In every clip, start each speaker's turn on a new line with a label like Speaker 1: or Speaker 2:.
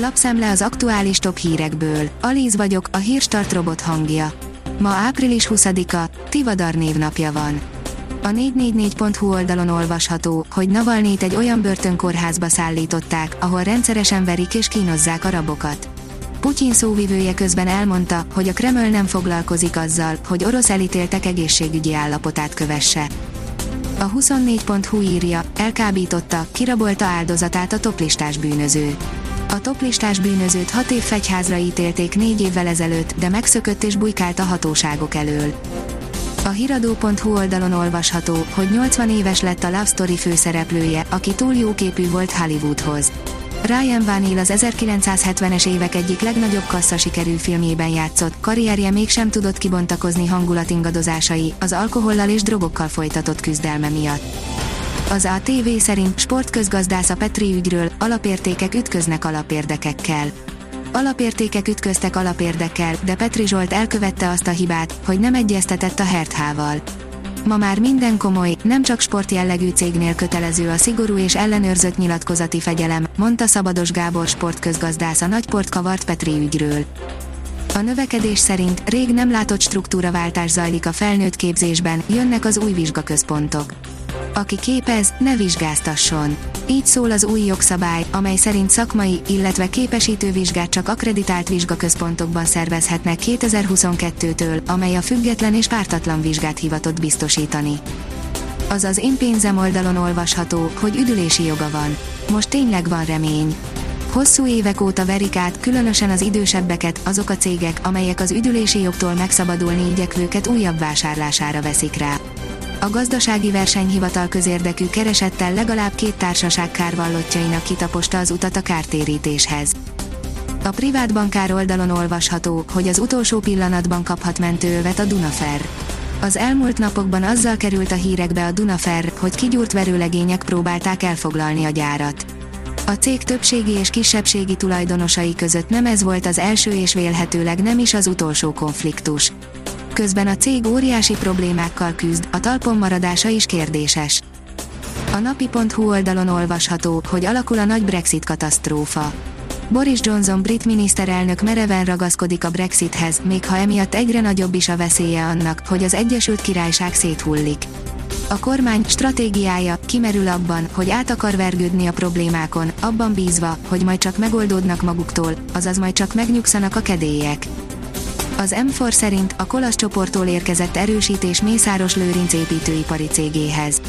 Speaker 1: Lapszem az aktuális top hírekből. Alíz vagyok, a hírstart robot hangja. Ma április 20-a, Tivadar névnapja van. A 444.hu oldalon olvasható, hogy Navalnyit egy olyan börtönkórházba szállították, ahol rendszeresen verik és kínozzák a rabokat. Putyin szóvivője közben elmondta, hogy a Kreml nem foglalkozik azzal, hogy orosz elítéltek egészségügyi állapotát kövesse. A 24.hu írja, elkábította, kirabolta áldozatát a toplistás bűnöző. A toplistás bűnözőt hat év fegyházra ítélték négy évvel ezelőtt, de megszökött és bujkált a hatóságok elől. A hiradó.hu oldalon olvasható, hogy 80 éves lett a Love Story főszereplője, aki túl jóképű volt Hollywoodhoz. Ryan Vanil az 1970-es évek egyik legnagyobb kassza sikerű filmjében játszott, karrierje mégsem tudott kibontakozni hangulatingadozásai, az alkohollal és drogokkal folytatott küzdelme miatt. Az ATV szerint sportközgazdász a Petri ügyről, alapértékek ütköznek alapérdekekkel. Alapértékek ütköztek alapérdekkel, de Petri Zsolt elkövette azt a hibát, hogy nem egyeztetett a Herthával. Ma már minden komoly, nem csak sportjellegű cégnél kötelező a szigorú és ellenőrzött nyilatkozati fegyelem, mondta Szabados Gábor sportközgazdász a nagyport kavart Petri ügyről. A növekedés szerint rég nem látott struktúraváltás zajlik a felnőtt képzésben, jönnek az új vizsgaközpontok. Aki képez, ne vizsgáztasson. Így szól az új jogszabály, amely szerint szakmai, illetve képesítő vizsgát csak akreditált vizsgaközpontokban szervezhetnek 2022-től, amely a független és pártatlan vizsgát hivatott biztosítani. Azaz én pénzem oldalon olvasható, hogy üdülési joga van. Most tényleg van remény. Hosszú évek óta verik át, különösen az idősebbeket, azok a cégek, amelyek az üdülési jogtól megszabadulni igyekvőket újabb vásárlására veszik rá. A gazdasági versenyhivatal közérdekű keresettel legalább két társaság kárvallottjainak kitaposta az utat a kártérítéshez. A privát bankár oldalon olvasható, hogy az utolsó pillanatban kaphat mentőövet a Dunafer. Az elmúlt napokban azzal került a hírekbe a Dunafer, hogy kigyúrt verőlegények próbálták elfoglalni a gyárat. A cég többségi és kisebbségi tulajdonosai között nem ez volt az első és vélhetőleg nem is az utolsó konfliktus közben a cég óriási problémákkal küzd, a talpon maradása is kérdéses. A napi.hu oldalon olvasható, hogy alakul a nagy Brexit katasztrófa. Boris Johnson brit miniszterelnök mereven ragaszkodik a Brexithez, még ha emiatt egyre nagyobb is a veszélye annak, hogy az Egyesült Királyság széthullik. A kormány stratégiája kimerül abban, hogy át akar vergődni a problémákon, abban bízva, hogy majd csak megoldódnak maguktól, azaz majd csak megnyugszanak a kedélyek. Az M4 szerint a Kolasz csoporttól érkezett erősítés Mészáros Lőrinc építőipari cégéhez.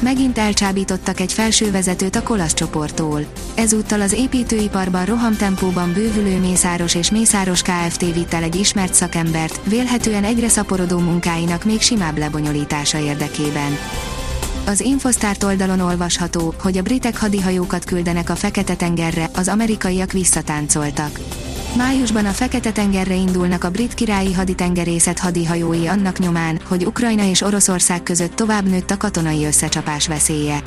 Speaker 1: Megint elcsábítottak egy felsővezetőt a Kolasz csoporttól. Ezúttal az építőiparban rohamtempóban bővülő Mészáros és Mészáros Kft. vitt el egy ismert szakembert, vélhetően egyre szaporodó munkáinak még simább lebonyolítása érdekében. Az Infosztárt oldalon olvasható, hogy a britek hadihajókat küldenek a Fekete-tengerre, az amerikaiak visszatáncoltak. Májusban a Fekete-tengerre indulnak a brit királyi haditengerészet hadihajói annak nyomán, hogy Ukrajna és Oroszország között tovább nőtt a katonai összecsapás veszélye.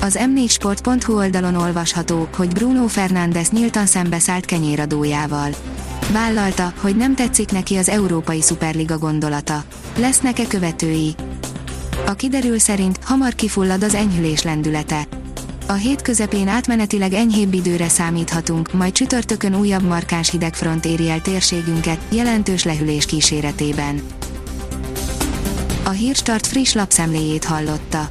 Speaker 1: Az m4sport.hu oldalon olvasható, hogy Bruno Fernández nyíltan szembeszállt kenyéradójával. Vállalta, hogy nem tetszik neki az Európai Szuperliga gondolata. Lesznek-e követői? A kiderül szerint hamar kifullad az enyhülés lendülete. A hét közepén átmenetileg enyhébb időre számíthatunk, majd csütörtökön újabb markáns hidegfront éri el térségünket, jelentős lehűlés kíséretében. A Hírstart friss lapszemléjét hallotta.